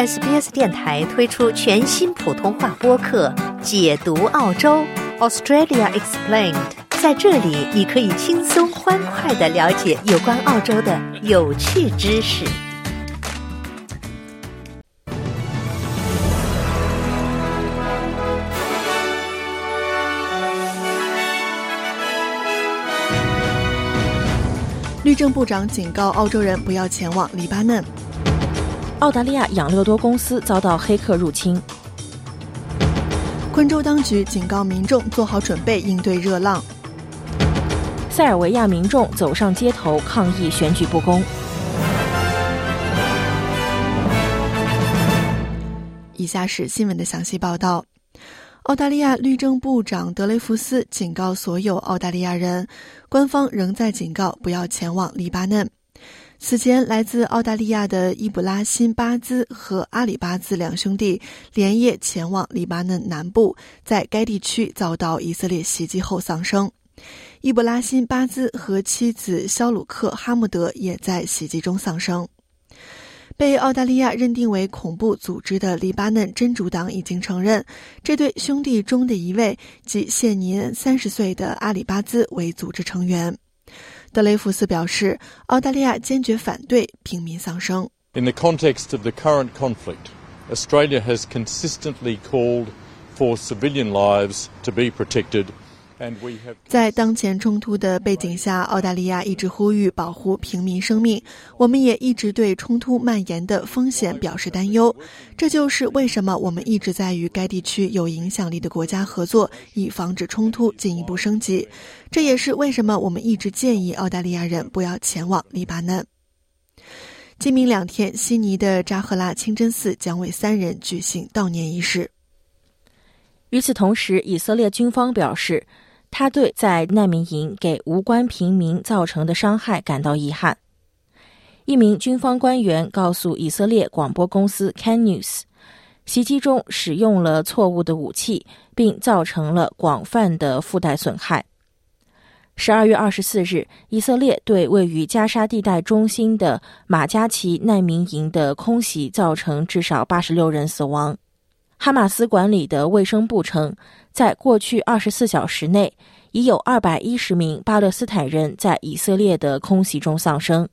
SBS 电台推出全新普通话播客《解读澳洲 Australia Explained》。在这里，你可以轻松欢快的了解有关澳洲的有趣知识。律政部长警告澳洲人不要前往黎巴嫩。澳大利亚养乐多公司遭到黑客入侵。昆州当局警告民众做好准备应对热浪。塞尔维亚民众走上街头抗议选举不公。以下是新闻的详细报道。澳大利亚律政部长德雷福斯警告所有澳大利亚人，官方仍在警告不要前往黎巴嫩。此前，来自澳大利亚的伊布拉辛·巴兹和阿里巴兹两兄弟连夜前往黎巴嫩南部，在该地区遭到以色列袭击后丧生。伊布拉辛·巴兹和妻子肖鲁克·哈穆德也在袭击中丧生。被澳大利亚认定为恐怖组织的黎巴嫩真主党已经承认，这对兄弟中的一位，即现年三十岁的阿里巴兹为组织成员。德雷福斯表示，澳大利亚坚决反对平民丧生。In the context of the current conflict, Australia has consistently called for civilian lives to be protected. 在当前冲突的背景下，澳大利亚一直呼吁保护平民生命。我们也一直对冲突蔓延的风险表示担忧。这就是为什么我们一直在与该地区有影响力的国家合作，以防止冲突进一步升级。这也是为什么我们一直建议澳大利亚人不要前往黎巴嫩。今明两天，悉尼的扎赫拉清真寺将为三人举行悼念仪式。与此同时，以色列军方表示。他对在难民营给无关平民造成的伤害感到遗憾。一名军方官员告诉以色列广播公司 Can News，袭击中使用了错误的武器，并造成了广泛的附带损害。十二月二十四日，以色列对位于加沙地带中心的马加奇难民营的空袭造成至少八十六人死亡。哈马斯管理的卫生部称。在过去二十四小时内，已有二百一十名巴勒斯坦人在以色列的空袭中丧生。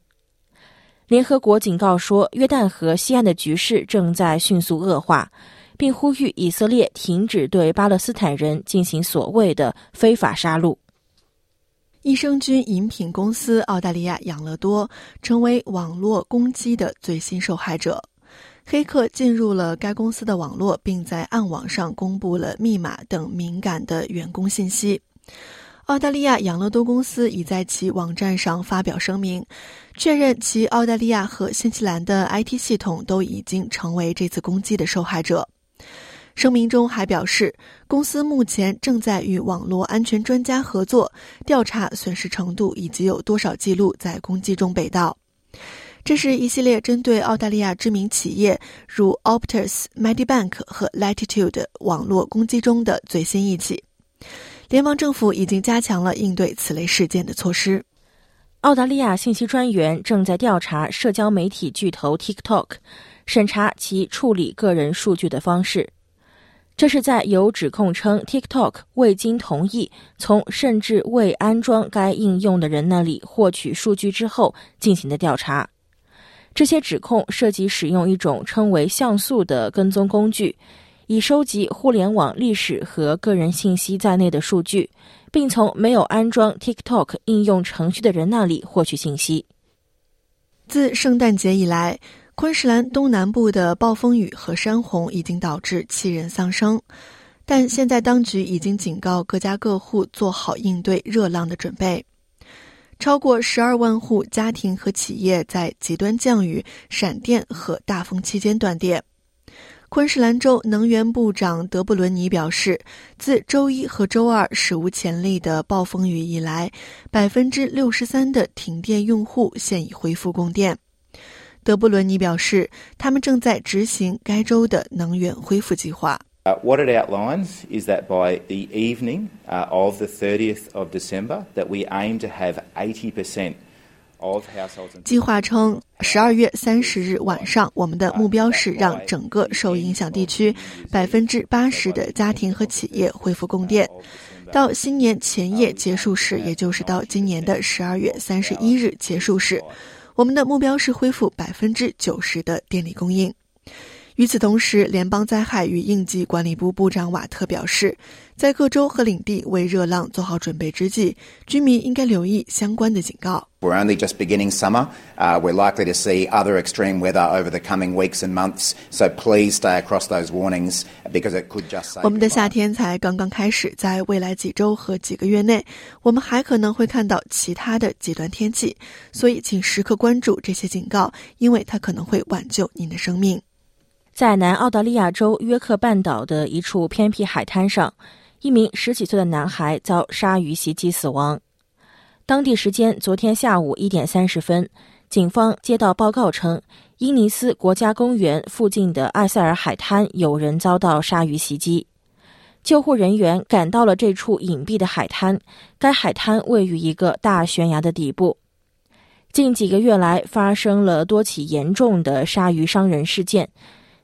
联合国警告说，约旦河西岸的局势正在迅速恶化，并呼吁以色列停止对巴勒斯坦人进行所谓的非法杀戮。益生菌饮品公司澳大利亚养乐多成为网络攻击的最新受害者。黑客进入了该公司的网络，并在暗网上公布了密码等敏感的员工信息。澳大利亚养乐多公司已在其网站上发表声明，确认其澳大利亚和新西兰的 IT 系统都已经成为这次攻击的受害者。声明中还表示，公司目前正在与网络安全专家合作，调查损失程度以及有多少记录在攻击中被盗。这是一系列针对澳大利亚知名企业如 Optus、Medibank 和 Latitude 网络攻击中的最新一起。联邦政府已经加强了应对此类事件的措施。澳大利亚信息专员正在调查社交媒体巨头 TikTok，审查其处理个人数据的方式。这是在有指控称 TikTok 未经同意从甚至未安装该应用的人那里获取数据之后进行的调查。这些指控涉及使用一种称为像素的跟踪工具，以收集互联网历史和个人信息在内的数据，并从没有安装 TikTok 应用程序的人那里获取信息。自圣诞节以来，昆士兰东南部的暴风雨和山洪已经导致七人丧生，但现在当局已经警告各家各户做好应对热浪的准备。超过十二万户家庭和企业在极端降雨、闪电和大风期间断电。昆士兰州能源部长德布伦尼表示，自周一和周二史无前例的暴风雨以来，百分之六十三的停电用户现已恢复供电。德布伦尼表示，他们正在执行该州的能源恢复计划。Uh, what it outlines is that by the evening uh, of the 30th of December, that we aim to have 80%计划称，十二月三十日晚上，我们的目标是让整个受影响地区百分之八十的家庭和企业恢复供电。到新年前夜结束时，也就是到今年的十二月三十一日结束时，我们的目标是恢复百分之九十的电力供应。与此同时，联邦灾害与应急管理部部长瓦特表示，在各州和领地为热浪做好准备之际，居民应该留意相关的警告。We're only just beginning summer. Uh, we're likely to see other extreme weather over the coming weeks and months. So please stay across those warnings because it could just. 我们的夏天才刚刚开始，在未来几周和几个月内，我们还可能会看到其他的极端天气，所以请时刻关注这些警告，因为它可能会挽救您的生命。在南澳大利亚州约克半岛的一处偏僻海滩上，一名十几岁的男孩遭鲨鱼袭击死亡。当地时间昨天下午一点三十分，警方接到报告称，伊尼斯国家公园附近的埃塞尔海滩有人遭到鲨鱼袭击。救护人员赶到了这处隐蔽的海滩，该海滩位于一个大悬崖的底部。近几个月来，发生了多起严重的鲨鱼伤人事件。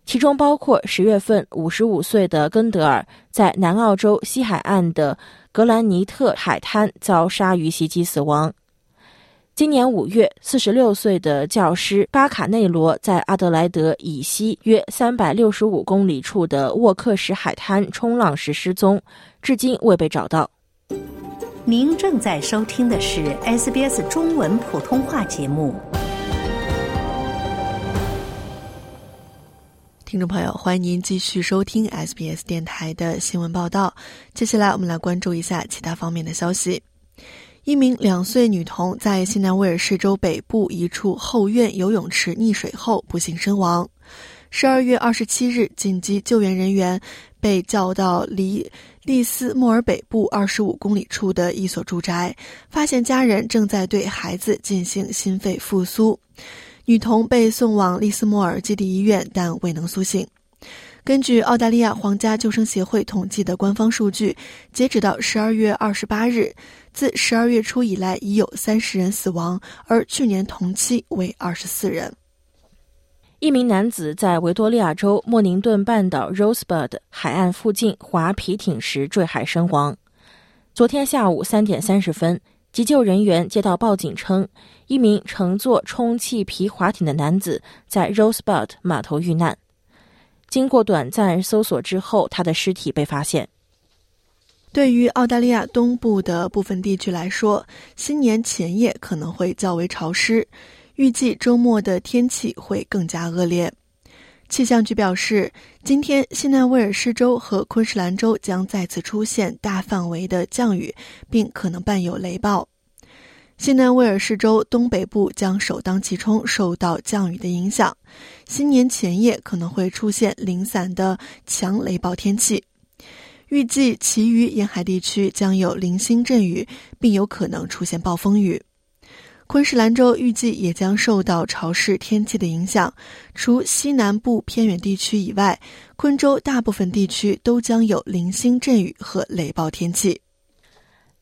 其中包括十月份五十五岁的根德尔在南澳洲西海岸的格兰尼特海滩遭鲨鱼袭击死亡。今年五月，四十六岁的教师巴卡内罗在阿德莱德以西约三百六十五公里处的沃克什海滩冲浪时失踪，至今未被找到。您正在收听的是 SBS 中文普通话节目。听众朋友，欢迎您继续收听 SBS 电台的新闻报道。接下来，我们来关注一下其他方面的消息。一名两岁女童在新南威尔士州北部一处后院游泳池溺水后不幸身亡。十二月二十七日，紧急救援人员被叫到离利斯莫尔北部二十五公里处的一所住宅，发现家人正在对孩子进行心肺复苏。女童被送往利斯莫尔基地医院，但未能苏醒。根据澳大利亚皇家救生协会统计的官方数据，截止到十二月二十八日，自十二月初以来已有三十人死亡，而去年同期为二十四人。一名男子在维多利亚州莫宁顿半岛 Rosebud 海岸附近划皮艇时坠海身亡。昨天下午三点三十分。急救人员接到报警称，一名乘坐充气皮划艇的男子在 Rosebud 码头遇难。经过短暂搜索之后，他的尸体被发现。对于澳大利亚东部的部分地区来说，新年前夜可能会较为潮湿，预计周末的天气会更加恶劣。气象局表示，今天新南威尔士州和昆士兰州将再次出现大范围的降雨，并可能伴有雷暴。新南威尔士州东北部将首当其冲受到降雨的影响，新年前夜可能会出现零散的强雷暴天气。预计其余沿海地区将有零星阵雨，并有可能出现暴风雨。昆士兰州预计也将受到潮湿天气的影响，除西南部偏远地区以外，昆州大部分地区都将有零星阵雨和雷暴天气。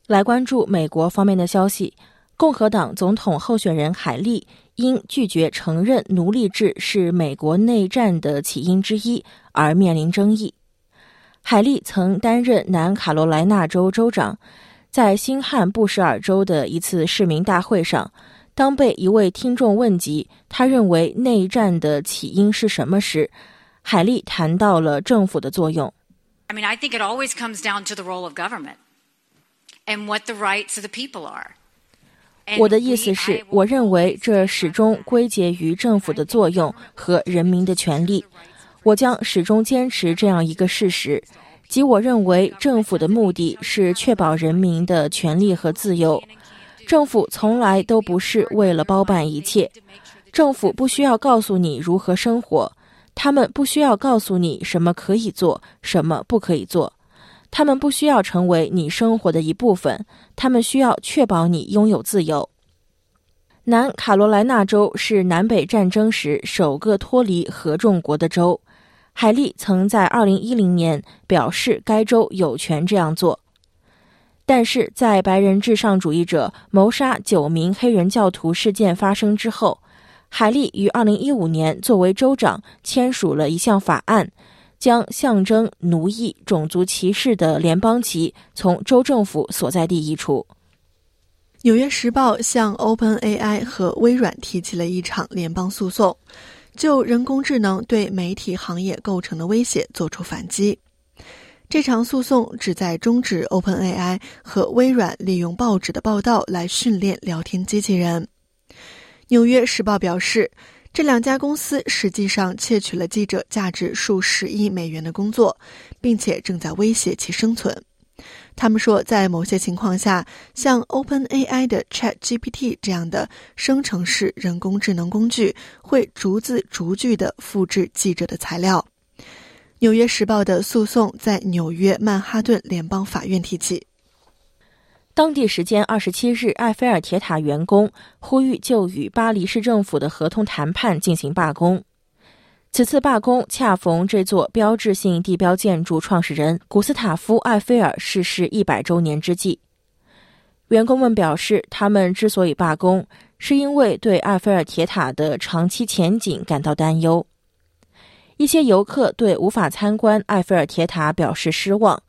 来关注美国方面的消息，共和党总统候选人海利因拒绝承认奴隶制是美国内战的起因之一而面临争议。海利曾担任南卡罗来纳州州长。在新罕布什尔州的一次市民大会上，当被一位听众问及他认为内战的起因是什么时，海利谈到了政府的作用。I mean, I think it always comes down to the role of government and what the rights of the people are. 我的意思是，我认为这始终归结于政府的作用和人民的权利。我将始终坚持这样一个事实。即我认为，政府的目的是确保人民的权利和自由。政府从来都不是为了包办一切。政府不需要告诉你如何生活，他们不需要告诉你什么可以做，什么不可以做。他们不需要成为你生活的一部分，他们需要确保你拥有自由。南卡罗来纳州是南北战争时首个脱离合众国的州。海利曾在2010年表示，该州有权这样做。但是在白人至上主义者谋杀九名黑人教徒事件发生之后，海利于二零一五年作为州长签署了一项法案，将象征奴役、种族歧视的联邦旗从州政府所在地移除。《纽约时报》向 OpenAI 和微软提起了一场联邦诉讼，就人工智能对媒体行业构成的威胁作出反击。这场诉讼旨在终止 OpenAI 和微软利用报纸的报道来训练聊天机器人。《纽约时报》表示，这两家公司实际上窃取了记者价值数十亿美元的工作，并且正在威胁其生存。他们说，在某些情况下，像 OpenAI 的 ChatGPT 这样的生成式人工智能工具会逐字逐句地复制记者的材料。《纽约时报》的诉讼在纽约曼哈顿联邦法院提起。当地时间二十七日，埃菲尔铁塔员工呼吁就与巴黎市政府的合同谈判进行罢工。此次罢工恰逢这座标志性地标建筑创始人古斯塔夫·埃菲尔逝世一百周年之际。员工们表示，他们之所以罢工，是因为对埃菲尔铁塔的长期前景感到担忧。一些游客对无法参观埃菲尔铁塔表示失望。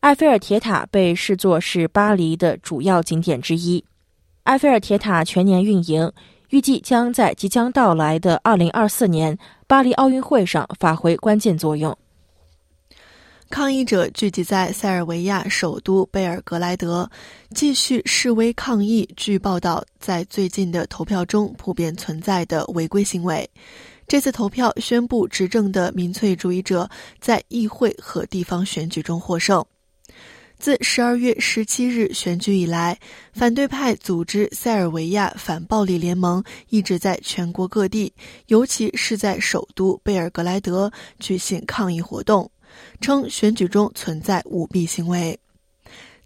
埃菲尔铁塔被视作是巴黎的主要景点之一。埃菲尔铁塔全年运营，预计将在即将到来的2024年巴黎奥运会上发挥关键作用。抗议者聚集在塞尔维亚首都贝尔格莱德，继续示威抗议。据报道，在最近的投票中普遍存在的违规行为。这次投票宣布执政的民粹主义者在议会和地方选举中获胜。自十二月十七日选举以来，反对派组织塞尔维亚反暴力联盟一直在全国各地，尤其是在首都贝尔格莱德举行抗议活动，称选举中存在舞弊行为。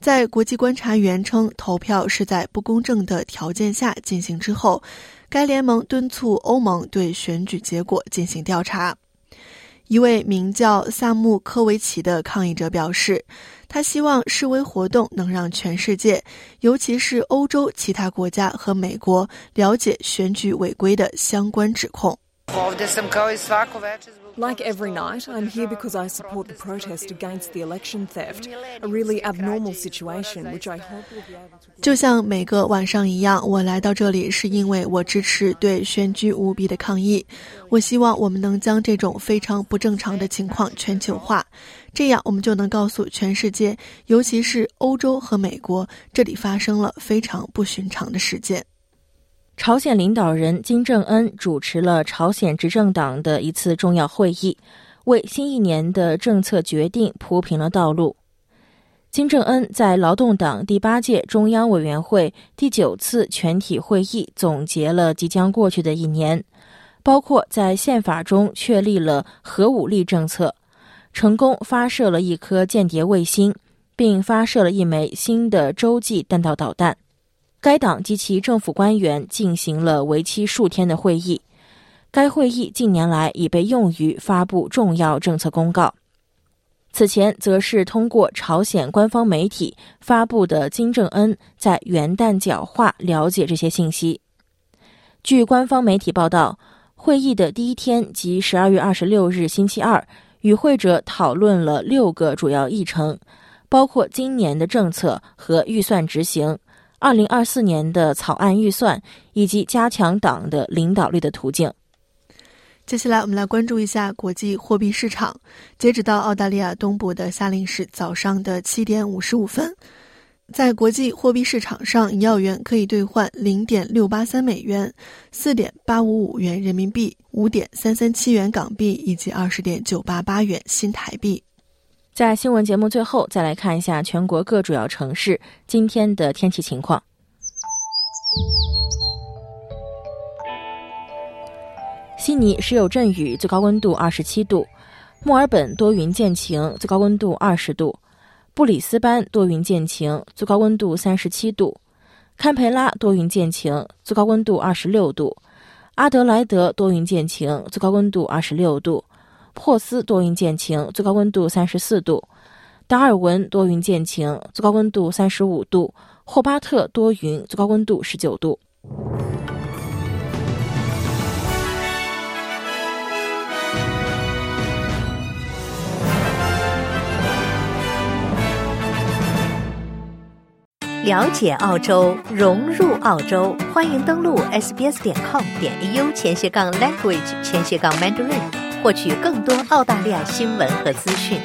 在国际观察员称投票是在不公正的条件下进行之后。该联盟敦促欧盟对选举结果进行调查。一位名叫萨姆科维奇的抗议者表示，他希望示威活动能让全世界，尤其是欧洲其他国家和美国，了解选举违规的相关指控。Like every night, I'm here because I support the protest against the election theft, a really abnormal situation which I hope will be able to. 就像每个晚上一样，我来到这里是因为我支持对选举舞弊的抗议。我希望我们能将这种非常不正常的情况全球化，这样我们就能告诉全世界，尤其是欧洲和美国，这里发生了非常不寻常的事件。朝鲜领导人金正恩主持了朝鲜执政党的一次重要会议，为新一年的政策决定铺平了道路。金正恩在劳动党第八届中央委员会第九次全体会议总结了即将过去的一年，包括在宪法中确立了核武力政策，成功发射了一颗间谍卫星，并发射了一枚新的洲际弹道导弹。该党及其政府官员进行了为期数天的会议。该会议近年来已被用于发布重要政策公告。此前，则是通过朝鲜官方媒体发布的金正恩在元旦讲话了解这些信息。据官方媒体报道，会议的第一天即十二月二十六日星期二，与会者讨论了六个主要议程，包括今年的政策和预算执行。二零二四年的草案预算以及加强党的领导力的途径。接下来，我们来关注一下国际货币市场。截止到澳大利亚东部的夏令时早上的七点五十五分，在国际货币市场上，一澳元可以兑换零点六八三美元、四点八五五元人民币、五点三三七元港币以及二十点九八八元新台币。在新闻节目最后，再来看一下全国各主要城市今天的天气情况。悉尼时有阵雨，最高温度二十七度；墨尔本多云见晴，最高温度二十度；布里斯班多云见晴，最高温度三十七度；堪培拉多云见晴，最高温度二十六度；阿德莱德多云见晴，最高温度二十六度。珀斯多云见晴，最高温度三十四度；达尔文多云见晴，最高温度三十五度；霍巴特多云，最高温度十九度。了解澳洲，融入澳洲，欢迎登录 sbs 点 com 点 au 前斜杠 language 前斜杠 mandarin，获取更多澳大利亚新闻和资讯。